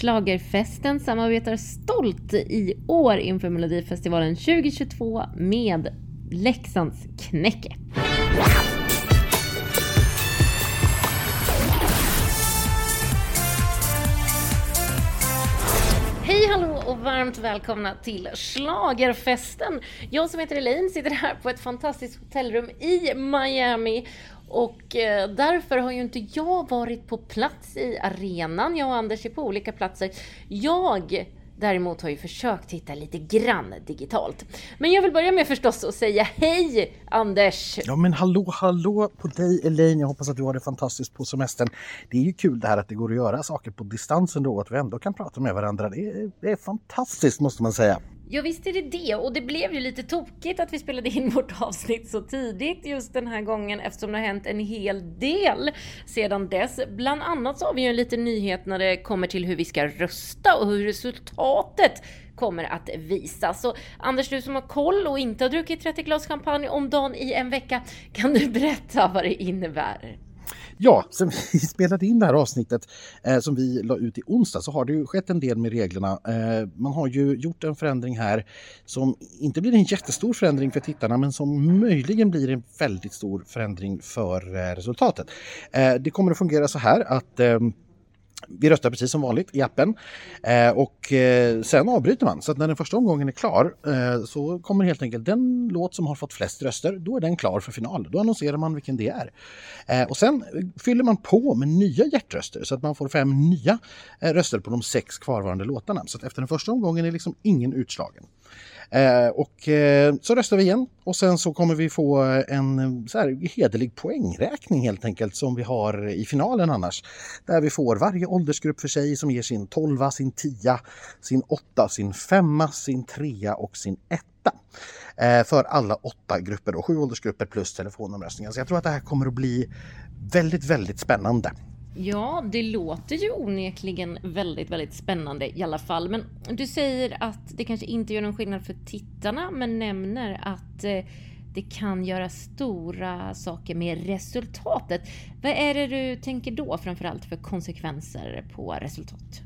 Schlagerfesten samarbetar stolt i år inför Melodifestivalen 2022 med Leksands Knäcke. Hej hallå och varmt välkomna till Schlagerfesten. Jag som heter Elaine sitter här på ett fantastiskt hotellrum i Miami och eh, därför har ju inte jag varit på plats i arenan. Jag och Anders är på olika platser. Jag Däremot har ju försökt hitta lite grann digitalt. Men jag vill börja med förstås att säga hej Anders! Ja men hallå hallå på dig Elaine, jag hoppas att du har det fantastiskt på semestern. Det är ju kul det här att det går att göra saker på distans ändå, att vi ändå kan prata med varandra. Det är, det är fantastiskt måste man säga. Ja visst är det det och det blev ju lite tokigt att vi spelade in vårt avsnitt så tidigt just den här gången eftersom det har hänt en hel del sedan dess. Bland annat så har vi ju en liten nyhet när det kommer till hur vi ska rösta och hur resultatet kommer att visas. Så Anders, du som har koll och inte har druckit 30 glas champagne om dagen i en vecka, kan du berätta vad det innebär? Ja, sen vi spelade in det här avsnittet eh, som vi la ut i onsdag så har det ju skett en del med reglerna. Eh, man har ju gjort en förändring här som inte blir en jättestor förändring för tittarna men som möjligen blir en väldigt stor förändring för eh, resultatet. Eh, det kommer att fungera så här att eh, vi röstar precis som vanligt i appen eh, och eh, sen avbryter man. Så att när den första omgången är klar eh, så kommer helt enkelt den låt som har fått flest röster, då är den klar för final. Då annonserar man vilken det är. Eh, och sen fyller man på med nya hjärtröster så att man får fem nya eh, röster på de sex kvarvarande låtarna. Så att efter den första omgången är liksom ingen utslagen. Eh, och eh, så röstar vi igen och sen så kommer vi få eh, en eh, så här hederlig poängräkning helt enkelt som vi har i finalen annars. Där vi får varje åldersgrupp för sig som ger sin 12, sin 10, sin 8, sin 5, sin 3 och sin 1 eh, för alla åtta grupper, då, sju åldersgrupper plus telefonomröstningen. Så jag tror att det här kommer att bli väldigt, väldigt spännande. Ja, det låter ju onekligen väldigt, väldigt spännande i alla fall. Men du säger att det kanske inte gör någon skillnad för tittarna, men nämner att eh, det kan göra stora saker med resultatet. Vad är det du tänker då framförallt för konsekvenser på resultat?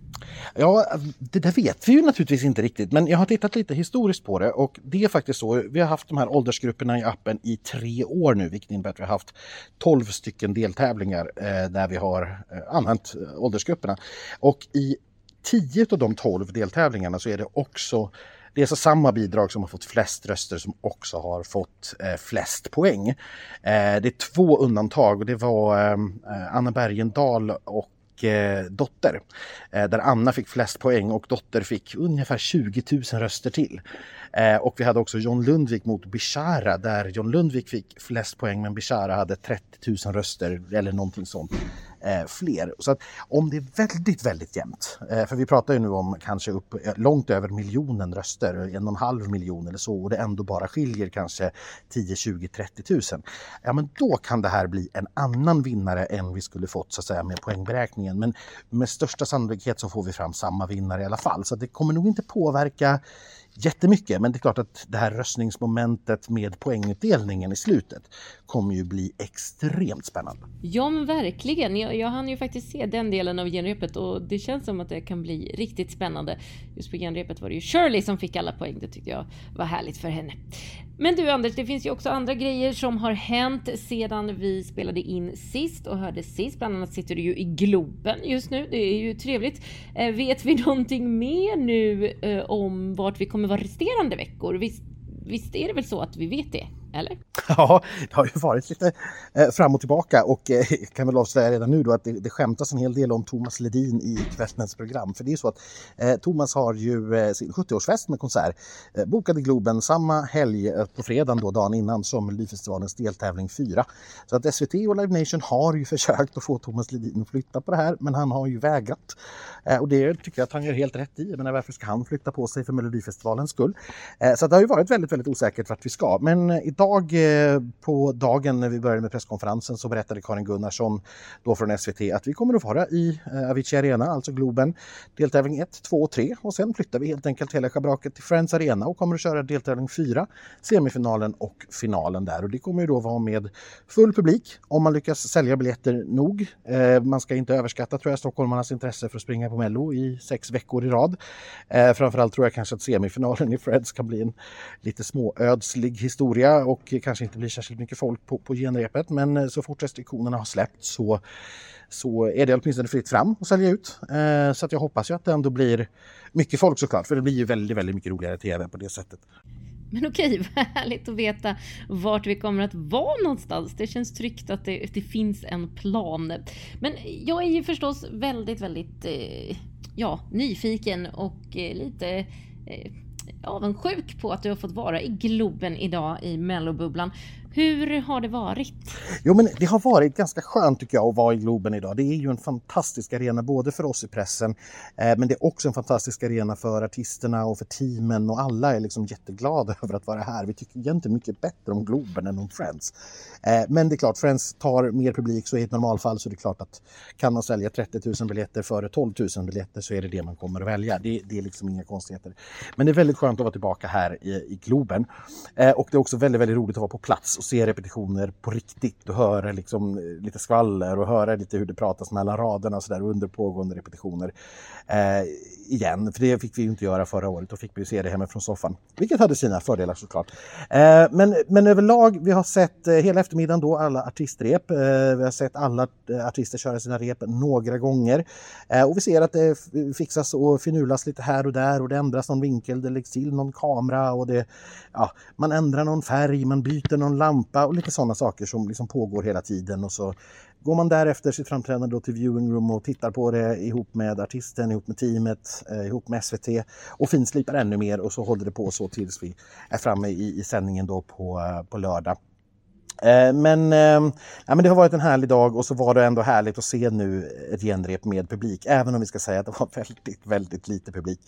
Ja, det där vet vi ju naturligtvis inte riktigt, men jag har tittat lite historiskt på det och det är faktiskt så. Vi har haft de här åldersgrupperna i appen i tre år nu, vilket innebär att vi har haft 12 stycken deltävlingar eh, där vi har eh, använt eh, åldersgrupperna. Och i 10 av de 12 deltävlingarna så är det också det är alltså samma bidrag som har fått flest röster som också har fått eh, flest poäng. Eh, det är två undantag och det var eh, eh Anna Bergendahl och eh, Dotter. Eh, där Anna fick flest poäng och Dotter fick ungefär 20 000 röster till. Eh, och vi hade också John Lundvik mot Bishara där John Lundvik fick flest poäng men Bishara hade 30 000 röster eller någonting sånt eh, fler. Så att om det är väldigt, väldigt jämnt, eh, för vi pratar ju nu om kanske upp eh, långt över miljonen röster, en och en halv miljon eller så, och det ändå bara skiljer kanske 10, 20, 30 tusen. Ja, men då kan det här bli en annan vinnare än vi skulle fått så att säga med poängberäkningen. Men med största sannolikhet så får vi fram samma vinnare i alla fall, så det kommer nog inte påverka jättemycket. Men det är klart att det här röstningsmomentet med poängutdelningen i slutet kommer ju bli extremt spännande. Ja, men verkligen. Jag, jag hann ju faktiskt se den delen av genrepet och det känns som att det kan bli riktigt spännande. Just på genrepet var det ju Shirley som fick alla poäng. Det tyckte jag var härligt för henne. Men du Anders, det finns ju också andra grejer som har hänt sedan vi spelade in sist och hörde sist. Bland annat sitter du ju i Globen just nu. Det är ju trevligt. Eh, vet vi någonting mer nu eh, om vart vi kommer vara resterande veckor? Visst, visst är det väl så att vi vet det? Eller? Ja, det har ju varit lite eh, fram och tillbaka och jag eh, kan väl avslöja redan nu då att det, det skämtas en hel del om Thomas Ledin i kvällens program. För det är så att eh, Thomas har ju eh, sin 70-årsfest med konsert eh, bokad i Globen samma helg eh, på fredagen då, dagen innan som Melodifestivalens deltävling 4. Så att SVT och Live Nation har ju försökt att få Thomas Ledin att flytta på det här men han har ju vägrat. Och det tycker jag att han gör helt rätt i. Jag menar varför ska han flytta på sig för Melodifestivalens skull? så det har ju varit väldigt, väldigt osäkert vart vi ska. Men idag eh, på dagen när vi började med presskonferensen så berättade Karin Gunnarsson då från SVT att vi kommer att vara i eh, Avicii Arena, alltså Globen, deltävling 1, 2 och 3 och sen flyttar vi helt enkelt hela schabraket till Friends Arena och kommer att köra deltävling 4, semifinalen och finalen där och det kommer ju då vara med full publik om man lyckas sälja biljetter nog. Eh, man ska inte överskatta tror jag stockholmarnas intresse för att springa på Mello i sex veckor i rad. Framförallt tror jag kanske att semifinalen i Friends kan bli en lite småödslig historia och kanske inte blir särskilt mycket folk på, på genrepet. Men eh, så fort restriktionerna har släppt så, så är det åtminstone fritt fram att sälja ut. Eh, så att jag hoppas ju att det ändå blir mycket folk såklart, för det blir ju väldigt, väldigt mycket roligare tv på det sättet. Men okej, vad härligt att veta vart vi kommer att vara någonstans. Det känns tryggt att det, det finns en plan. Men jag är ju förstås väldigt, väldigt eh, ja, nyfiken och eh, lite eh, avundsjuk på att du har fått vara i Globen idag i Mellobubblan. Hur har det varit? Jo, men det har varit ganska skönt tycker jag att vara i Globen idag. Det är ju en fantastisk arena både för oss i pressen eh, men det är också en fantastisk arena för artisterna och för teamen och alla är liksom jätteglada över att vara här. Vi tycker egentligen mycket bättre om Globen än om Friends. Eh, men det är klart, Friends tar mer publik så i ett normalfall så är det klart att kan man sälja 30 000 biljetter före 12 000 biljetter så är det det man kommer att välja. Det, det är liksom inga konstigheter. Men det är väldigt skönt att vara tillbaka här i, i Globen. Eh, och det är också väldigt, väldigt roligt att vara på plats och se repetitioner på riktigt och höra liksom eh, lite skvaller och höra lite hur det pratas mellan raderna och så där under pågående repetitioner. Eh, igen, för det fick vi inte göra förra året. Då fick vi se det hemifrån soffan, vilket hade sina fördelar såklart. Eh, men, men överlag, vi har sett eh, hela eftermiddagen då alla artistrep. Eh, vi har sett alla eh, artister köra sina rep några gånger eh, och vi ser att det fixas och finulas lite här och där och det ändras någon vinkel, det läggs till någon kamera och det, ja, man ändrar någon färg, man byter någon lampa och lite sådana saker som liksom pågår hela tiden och så går man därefter sitt framträdande då till viewing room och tittar på det ihop med artisten, ihop med teamet, eh, ihop med SVT och finslipar ännu mer och så håller det på så tills vi är framme i, i sändningen då på, eh, på lördag. Eh, men, eh, ja, men det har varit en härlig dag och så var det ändå härligt att se nu ett genrep med publik, även om vi ska säga att det var väldigt, väldigt lite publik.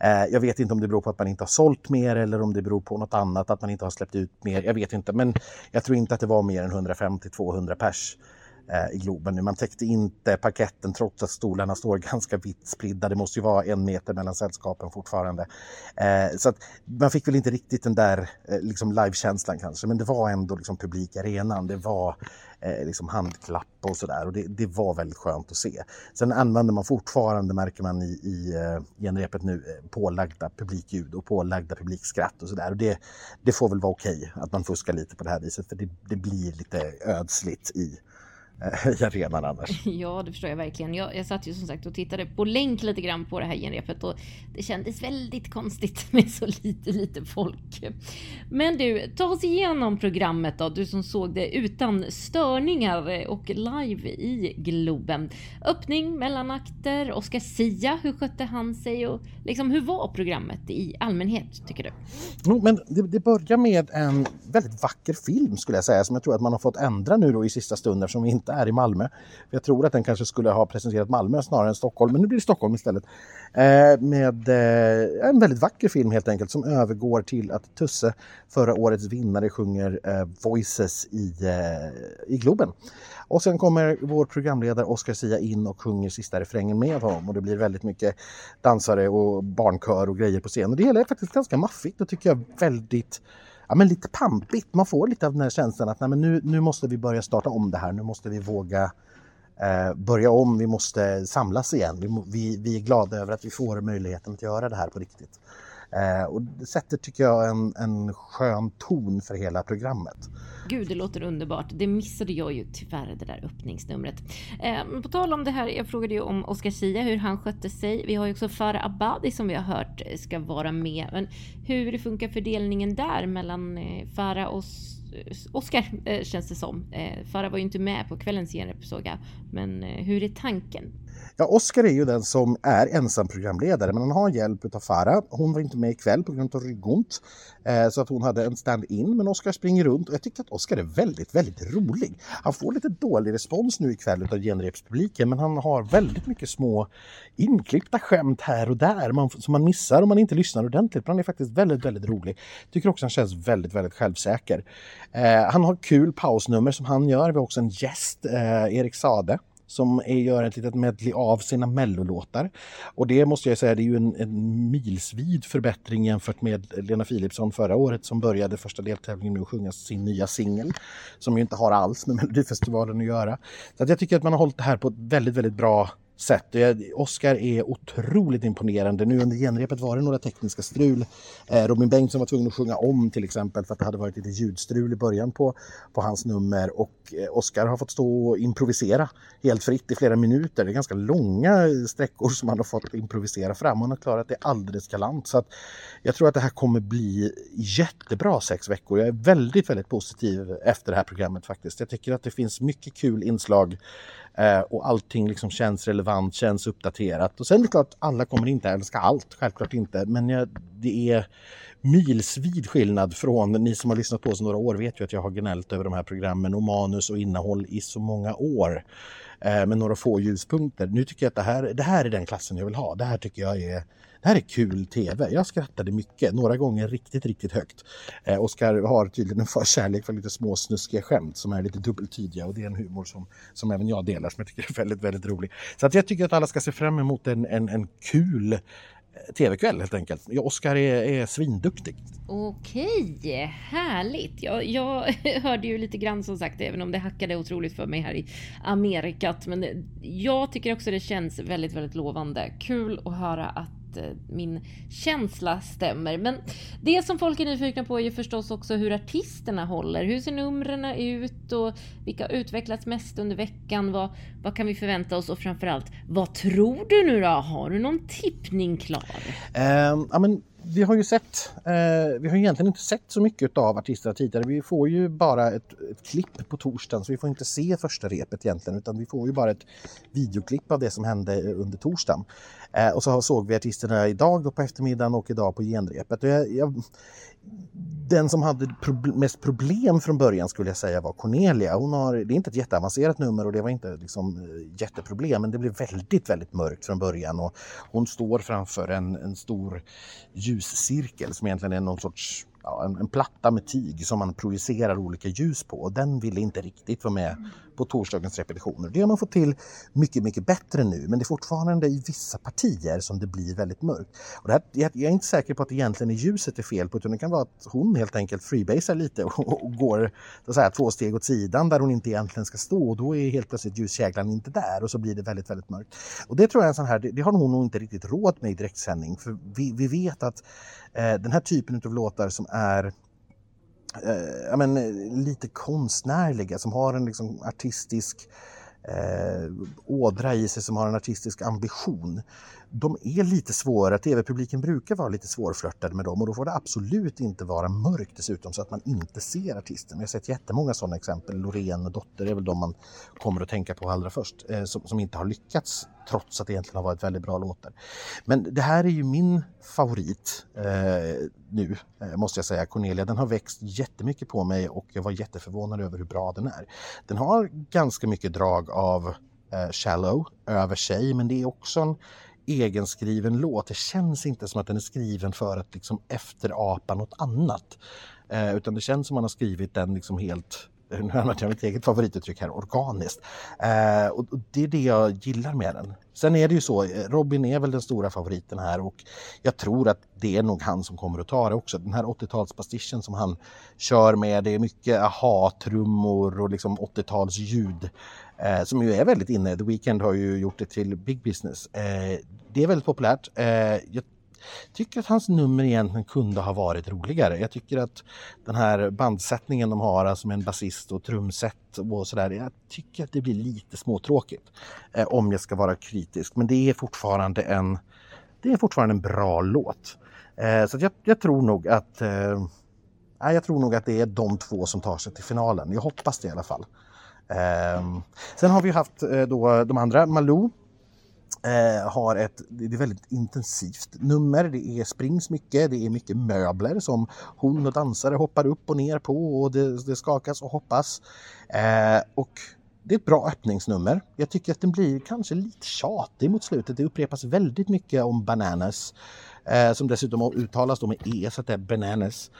Eh, jag vet inte om det beror på att man inte har sålt mer eller om det beror på något annat, att man inte har släppt ut mer. Jag vet inte, men jag tror inte att det var mer än 150-200 pers Eh, i Globen nu. Man täckte inte parketten trots att stolarna står ganska vitt spridda. Det måste ju vara en meter mellan sällskapen fortfarande. Eh, så att man fick väl inte riktigt den där eh, liksom livekänslan kanske, men det var ändå liksom publikarenan. Det var liksom handklapp och sådär och det, det, var väldigt skönt att se. Sen använder man fortfarande, märker man i, i genrepet nu, pålagda publikljud och pålagda publikskratt och sådär. det, det får väl vara okej att man fuskar lite på det här viset för det, det blir lite ödsligt i i arenan annars. Ja, det förstår jag verkligen. Jag, jag satt ju som sagt och tittade på länk lite grann på det här genrepet och det kändes väldigt konstigt med så lite, lite folk. Men du, ta oss igenom programmet då, du som såg det utan störningar och live i Globen. Öppning, mellanakter, Oscar Sia, hur skötte han sig och liksom hur var programmet i allmänhet tycker du? Jo, men det, det börjar med en väldigt vacker film skulle jag säga som jag tror att man har fått ändra nu då i sista stund eftersom vi inte är i Malmö. Jag tror att den kanske skulle ha presenterat Malmö snarare än Stockholm, men nu blir det Stockholm istället. Eh, med eh, en väldigt vacker film helt enkelt som övergår till att Tusse, förra årets vinnare, sjunger eh, Voices i, eh, i Globen. Och sen kommer vår programledare Oscar Sia in och sjunger sista refrängen med honom och det blir väldigt mycket dansare och barnkör och grejer på scen. Och det hela är faktiskt ganska maffigt och tycker jag väldigt ja, men lite pampigt. Man får lite av den här känslan att nej, men nu, nu måste vi börja starta om det här. Nu måste vi våga eh, börja om. Vi måste samlas igen. Vi, vi, vi är glada över att vi får möjligheten att göra det här på riktigt. Eh, och det sätter, tycker jag, en, en skön ton för hela programmet. Gud, det låter underbart. Det missade jag ju tyvärr, det där öppningsnumret. Eh, på tal om det här, jag frågade ju om Oscar Sia, hur han skötte sig. Vi har ju också Farah Abadi som vi har hört eh, ska vara med. Men hur funkar fördelningen där mellan eh, Farah och Oscar eh, känns det som. Eh, Farah var ju inte med på kvällens genrep såg jag. Men hur är tanken? Ja, Oskar är ju den som är ensam programledare men han har hjälp av Farah. Hon var inte med ikväll på grund av ryggont. Eh, så att hon hade en stand-in men Oskar springer runt och jag tycker att Oskar är väldigt, väldigt rolig. Han får lite dålig respons nu ikväll av genrepspubliken men han har väldigt mycket små inklippta skämt här och där man, som man missar om man inte lyssnar ordentligt. Men han är faktiskt väldigt, väldigt rolig. Tycker också han känns väldigt, väldigt självsäker. Eh, han har kul pausnummer som han gör. Vi har också en gäst, eh, Erik Sade som är, gör ett litet medley av sina mellolåtar. Och det måste jag säga, det är ju en, en milsvid förbättring jämfört med Lena Philipsson förra året som började första deltävlingen med att sjunga sin nya singel. Som ju inte har alls med Melodifestivalen att göra. Så att jag tycker att man har hållit det här på ett väldigt, väldigt bra sätt. Oscar är otroligt imponerande. Nu under genrepet var det några tekniska strul. Eh, Robin Bengtsson var tvungen att sjunga om till exempel för att det hade varit lite ljudstrul i början på, på hans nummer och Oskar Oscar har fått stå och improvisera helt fritt i flera minuter. Det är ganska långa sträckor som han har fått improvisera fram. Han har klarat det alldeles galant. Så att jag tror att det här kommer bli jättebra sex veckor. Jag är väldigt, väldigt positiv efter det här programmet faktiskt. Jag tycker att det finns mycket kul inslag Eh, och allting liksom känns relevant, känns uppdaterat. Och sen är det klart, alla kommer inte älska allt, självklart inte. Men jag, det är milsvid skillnad från, ni som har lyssnat på oss några år vet ju att jag har gnällt över de här programmen och manus och innehåll i så många år. Eh, med några få ljuspunkter. Nu tycker jag att det här, det här är den klassen jag vill ha. Det här tycker jag är det här är kul TV. Jag skrattade mycket, några gånger riktigt, riktigt högt. Eh, Oskar har tydligen en förkärlek för lite små snuskiga skämt som är lite dubbeltydiga och det är en humor som, som även jag delar som jag tycker är väldigt, väldigt rolig. Så att jag tycker att alla ska se fram emot en, en, en kul eh, tv-kväll helt enkelt. Ja, Oskar är, är svinduktig. Okej, härligt. Jag, jag hörde ju lite grann som sagt, även om det hackade otroligt för mig här i Amerikat. Men jag tycker också det känns väldigt, väldigt lovande. Kul att höra att Eh, min känsla stämmer. Men det som folk är nyfikna på är ju förstås också hur artisterna håller. Hur ser numren ut och vilka har utvecklats mest under veckan? Vad, vad kan vi förvänta oss och framförallt, vad tror du nu då? Har du någon tippning klar? Ehm, um, I mean vi har ju sett, eh, vi har egentligen inte sett så mycket av artisterna tidigare. Vi får ju bara ett, ett klipp på torsdagen så vi får inte se första repet egentligen utan vi får ju bara ett videoklipp av det som hände under torsdagen. Eh, och så såg vi artisterna idag då på eftermiddagen och idag på genrepet. Och jag, jag, den som hade prob mest problem från början skulle jag säga var Cornelia. Hon har, det är inte ett jätteavancerat nummer och det var inte liksom, eh, jätteproblem men det blev väldigt, väldigt mörkt från början. Och hon står framför en, en stor ljuscirkel som egentligen är någon sorts ja, en, en, platta med tyg som man projicerar olika ljus på och den ville inte riktigt vara med på torsdagens repetitioner. Det har man fått till mycket, mycket bättre nu men det är fortfarande i vissa partier som det blir väldigt mörkt. Och det här, jag, är inte säker på att det egentligen är ljuset det är fel på utan det kan vara att hon helt enkelt freebasar lite och, och går så att säga, två steg åt sidan där hon inte egentligen ska stå och då är helt plötsligt ljuskäglan inte där och så blir det väldigt, väldigt mörkt. Och det tror jag är en sån här, det, det har hon nog inte riktigt råd med i direktsändning för vi, vi vet att eh, den här typen av låtar som är eh, men, eh, lite konstnärliga, som har en liksom, artistisk eh, ådra i sig, som har en artistisk ambition de är lite svåra. TV-publiken brukar vara lite svårflörtad med dem och då får det absolut inte vara mörkt dessutom så att man inte ser artisten. Jag har sett jättemånga sådana exempel. Loreen och Dotter är väl de man kommer att tänka på allra först eh, som, som, inte har lyckats trots att det egentligen har varit väldigt bra låtar. Men det här är ju min favorit eh, nu eh, måste jag säga. Cornelia, den har växt jättemycket på mig och jag var jätteförvånad över hur bra den är. Den har ganska mycket drag av eh, Shallow över sig men det är också en egenskriven låt. Det känns inte som att den är skriven för att liksom efterapa något annat. Eh, utan det känns som att man har skrivit den liksom helt nu använder jag mitt eget favorituttryck här, organiskt. Eh, och, det är det jag gillar med den. Sen är det ju så, eh, Robin är väl den stora favoriten här och jag tror att det är nog han som kommer att ta det också. Den här 80-talspastischen som han kör med, det är mycket aha-trummor och liksom 80-talsljud eh, som ju är väldigt inne. The Weeknd har ju gjort det till big business. Eh, det är väldigt populärt. Eh, jag tycker att hans nummer egentligen kunde ha varit roligare. Jag tycker att den här bandsättningen de har, alltså med en basist och trumset och sådär, jag tycker att det blir lite småtråkigt. Eh, om jag ska vara kritisk. Men det är fortfarande en, det är fortfarande en bra låt. Eh, så jag, jag, tror nog att eh, jag tror nog att det är de två som tar sig till finalen. Jag hoppas det i alla fall. Eh, sen har vi haft eh, då de andra, Malou Eh, har ett det är väldigt intensivt nummer. Det är springs mycket, det är mycket möbler som hon och dansare hoppar upp och ner på och det, det skakas och hoppas. Eh, och det är ett bra öppningsnummer. Jag tycker att den blir kanske lite tjatig mot slutet. Det upprepas väldigt mycket om bananas eh, som dessutom uttalas då med E så att det är bananas.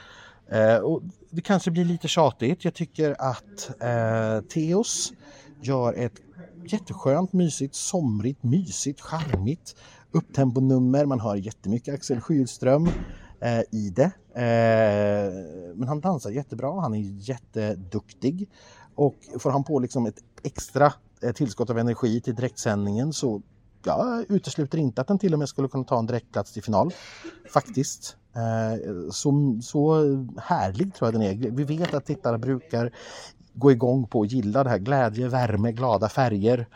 Eh, och det kanske blir lite tjatigt. Jag tycker att eh, Teos gör ett jätteskönt, mysigt, somrigt, mysigt, charmigt upptemponummer. Man hör jättemycket Axel Schylström eh, i det. Eh, men han dansar jättebra, han är jätteduktig. Och får han på liksom ett extra eh, tillskott av energi till direktsändningen så jag utesluter inte att den till och med skulle kunna ta en direktplats till final. Faktiskt. Eh, så, så härlig tror jag den är. Vi vet att tittare brukar gå igång på och gilla det här glädje, värme, glada färger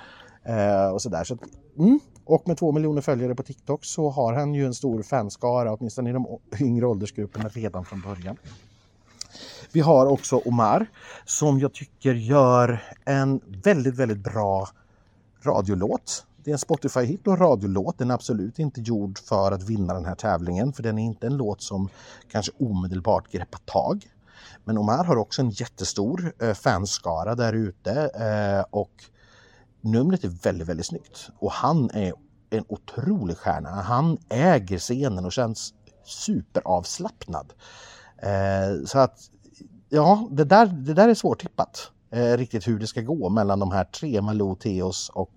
eh, och sådär. Så, mm. Och med två miljoner följare på TikTok så har han ju en stor fanskara, åtminstone i de yngre åldersgrupperna redan från början. Vi har också Omar som jag tycker gör en väldigt, väldigt bra radiolåt. Det är en Spotify-hit och en radiolåt. Den är absolut inte gjord för att vinna den här tävlingen för den är inte en låt som kanske omedelbart greppar tag. Men Omar har också en jättestor eh, fanskara där ute eh, och numret är väldigt, väldigt snyggt. Och han är en otrolig stjärna. Han äger scenen och känns superavslappnad. Eh, så att ja, det där, det där är svårtippat. Eh, riktigt hur det ska gå mellan de här tre, Malou, Teos och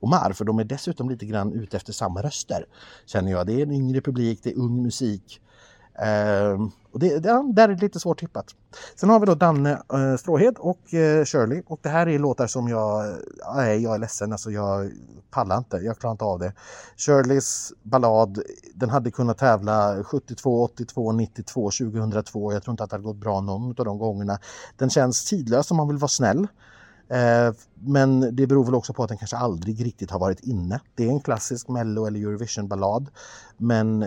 Omar. För de är dessutom lite grann ute efter samma röster. Känner jag. Det är en yngre publik, det är ung musik. Ehm, och det, det, där är det lite svårt tippat. Sen har vi då Danne eh, Stråhed och eh, Shirley och det här är låtar som jag, nej jag är ledsen, alltså jag pallar inte, jag klarar inte av det. Shirleys ballad, den hade kunnat tävla 72, 82, 92, 2002, jag tror inte att det hade gått bra någon av de gångerna. Den känns tidlös om man vill vara snäll. Eh, men det beror väl också på att den kanske aldrig riktigt har varit inne. Det är en klassisk Mello eller Eurovision-ballad men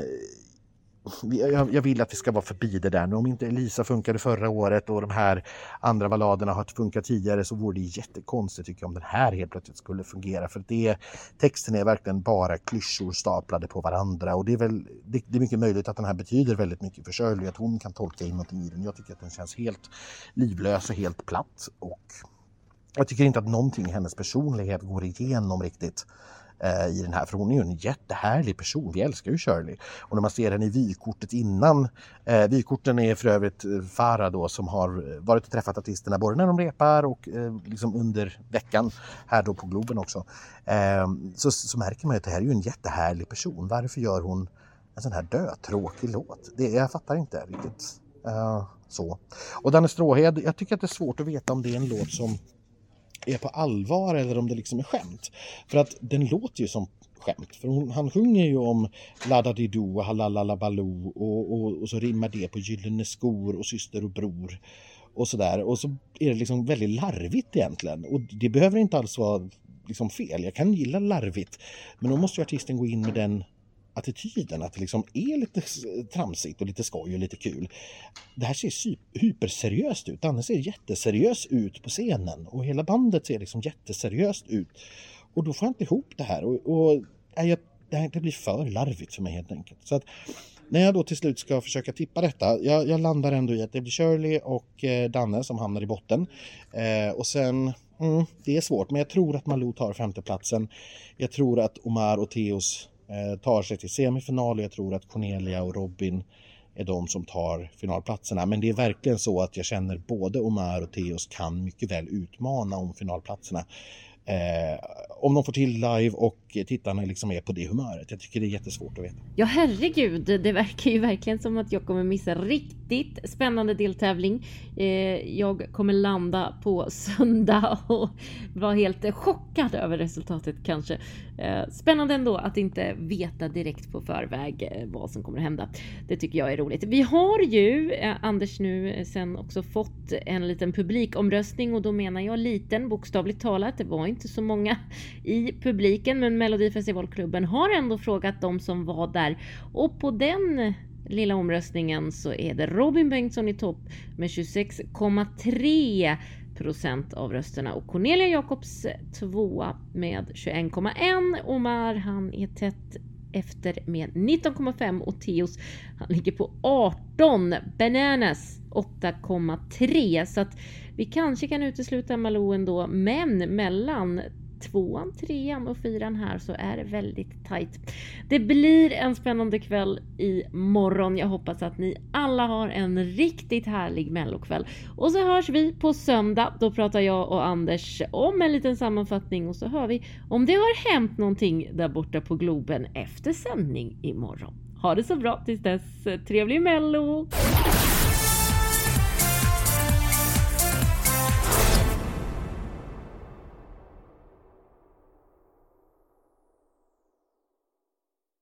jag, jag, vill att vi ska vara förbi det där. Om inte Elisa funkade förra året och de här andra balladerna har funkat tidigare så vore det jättekonstigt tycker jag om den här helt plötsligt skulle fungera. För det, texten är verkligen bara klyschor staplade på varandra och det är, väl, det, det är mycket möjligt att den här betyder väldigt mycket för Shirley, att hon kan tolka in någonting i den. Jag tycker att den känns helt livlös och helt platt och jag tycker inte att någonting i hennes personlighet går igenom riktigt. Eh, I den här, för hon är ju en jättehärlig person. Vi älskar ju Shirley. Och när man ser henne i vykortet innan, eh, vykorten är för övrigt eh, Farah då som har eh, varit och träffat artisterna både när de repar och eh, liksom under veckan här då på Globen också. Eh, så, så märker man att det här är ju en jättehärlig person. Varför gör hon en sån här dötråkig låt? Det, jag fattar inte riktigt. Eh, så. Och Danne Stråhed, jag tycker att det är svårt att veta om det är en låt som är på allvar eller om det liksom är skämt. För att den låter ju som skämt. För hon, han sjunger ju om Ladadido och Halalalabaloo och, och, och så rimmar det på Gyllene skor och syster och bror och sådär. Och så är det liksom väldigt larvigt egentligen. Och det behöver inte alls vara liksom fel. Jag kan gilla larvigt. Men då måste ju artisten gå in med den attityden att det liksom är lite tramsigt och lite skoj och lite kul. Det här ser hyperseriöst ut. Danne ser jätteseriös ut på scenen och hela bandet ser liksom jätteseriöst ut. Och då får jag inte ihop det här och, och jag, det, här, det blir för larvigt för mig helt enkelt. Så att när jag då till slut ska försöka tippa detta, jag, jag landar ändå i att det blir Shirley och eh, Danne som hamnar i botten. Eh, och sen, mm, det är svårt, men jag tror att Malou tar femteplatsen. Jag tror att Omar och Theos Eh, tar sig till semifinal och jag tror att Cornelia och Robin är de som tar finalplatserna. Men det är verkligen så att jag känner både Omar och Theos kan mycket väl utmana om finalplatserna. Eh, om de får till live och tittarna liksom är på det humöret. Jag tycker det är jättesvårt att veta. Ja herregud, det verkar ju verkligen som att jag kommer missa riktigt spännande deltävling. Eh, jag kommer landa på söndag och vara helt chockad över resultatet kanske. Eh, spännande ändå att inte veta direkt på förväg eh, vad som kommer att hända. Det tycker jag är roligt. Vi har ju eh, Anders nu eh, sen också fått en liten publikomröstning och då menar jag liten bokstavligt talat. Det var inte så många i publiken men Melodifestivalklubben har ändå frågat de som var där och på den lilla omröstningen så är det Robin Bengtsson i topp med 26,3 procent av rösterna och Cornelia Jacobs tvåa med 21,1. Omar han är tätt efter med 19,5 och Teos han ligger på 18. Bananas 8,3 så att vi kanske kan utesluta Malou ändå men mellan tvåan, trean och fyran här så är det väldigt tajt. Det blir en spännande kväll i morgon. Jag hoppas att ni alla har en riktigt härlig mellokväll. Och så hörs vi på söndag. Då pratar jag och Anders om en liten sammanfattning och så hör vi om det har hänt någonting där borta på Globen efter sändning imorgon. Ha det så bra tills dess. Trevlig mello!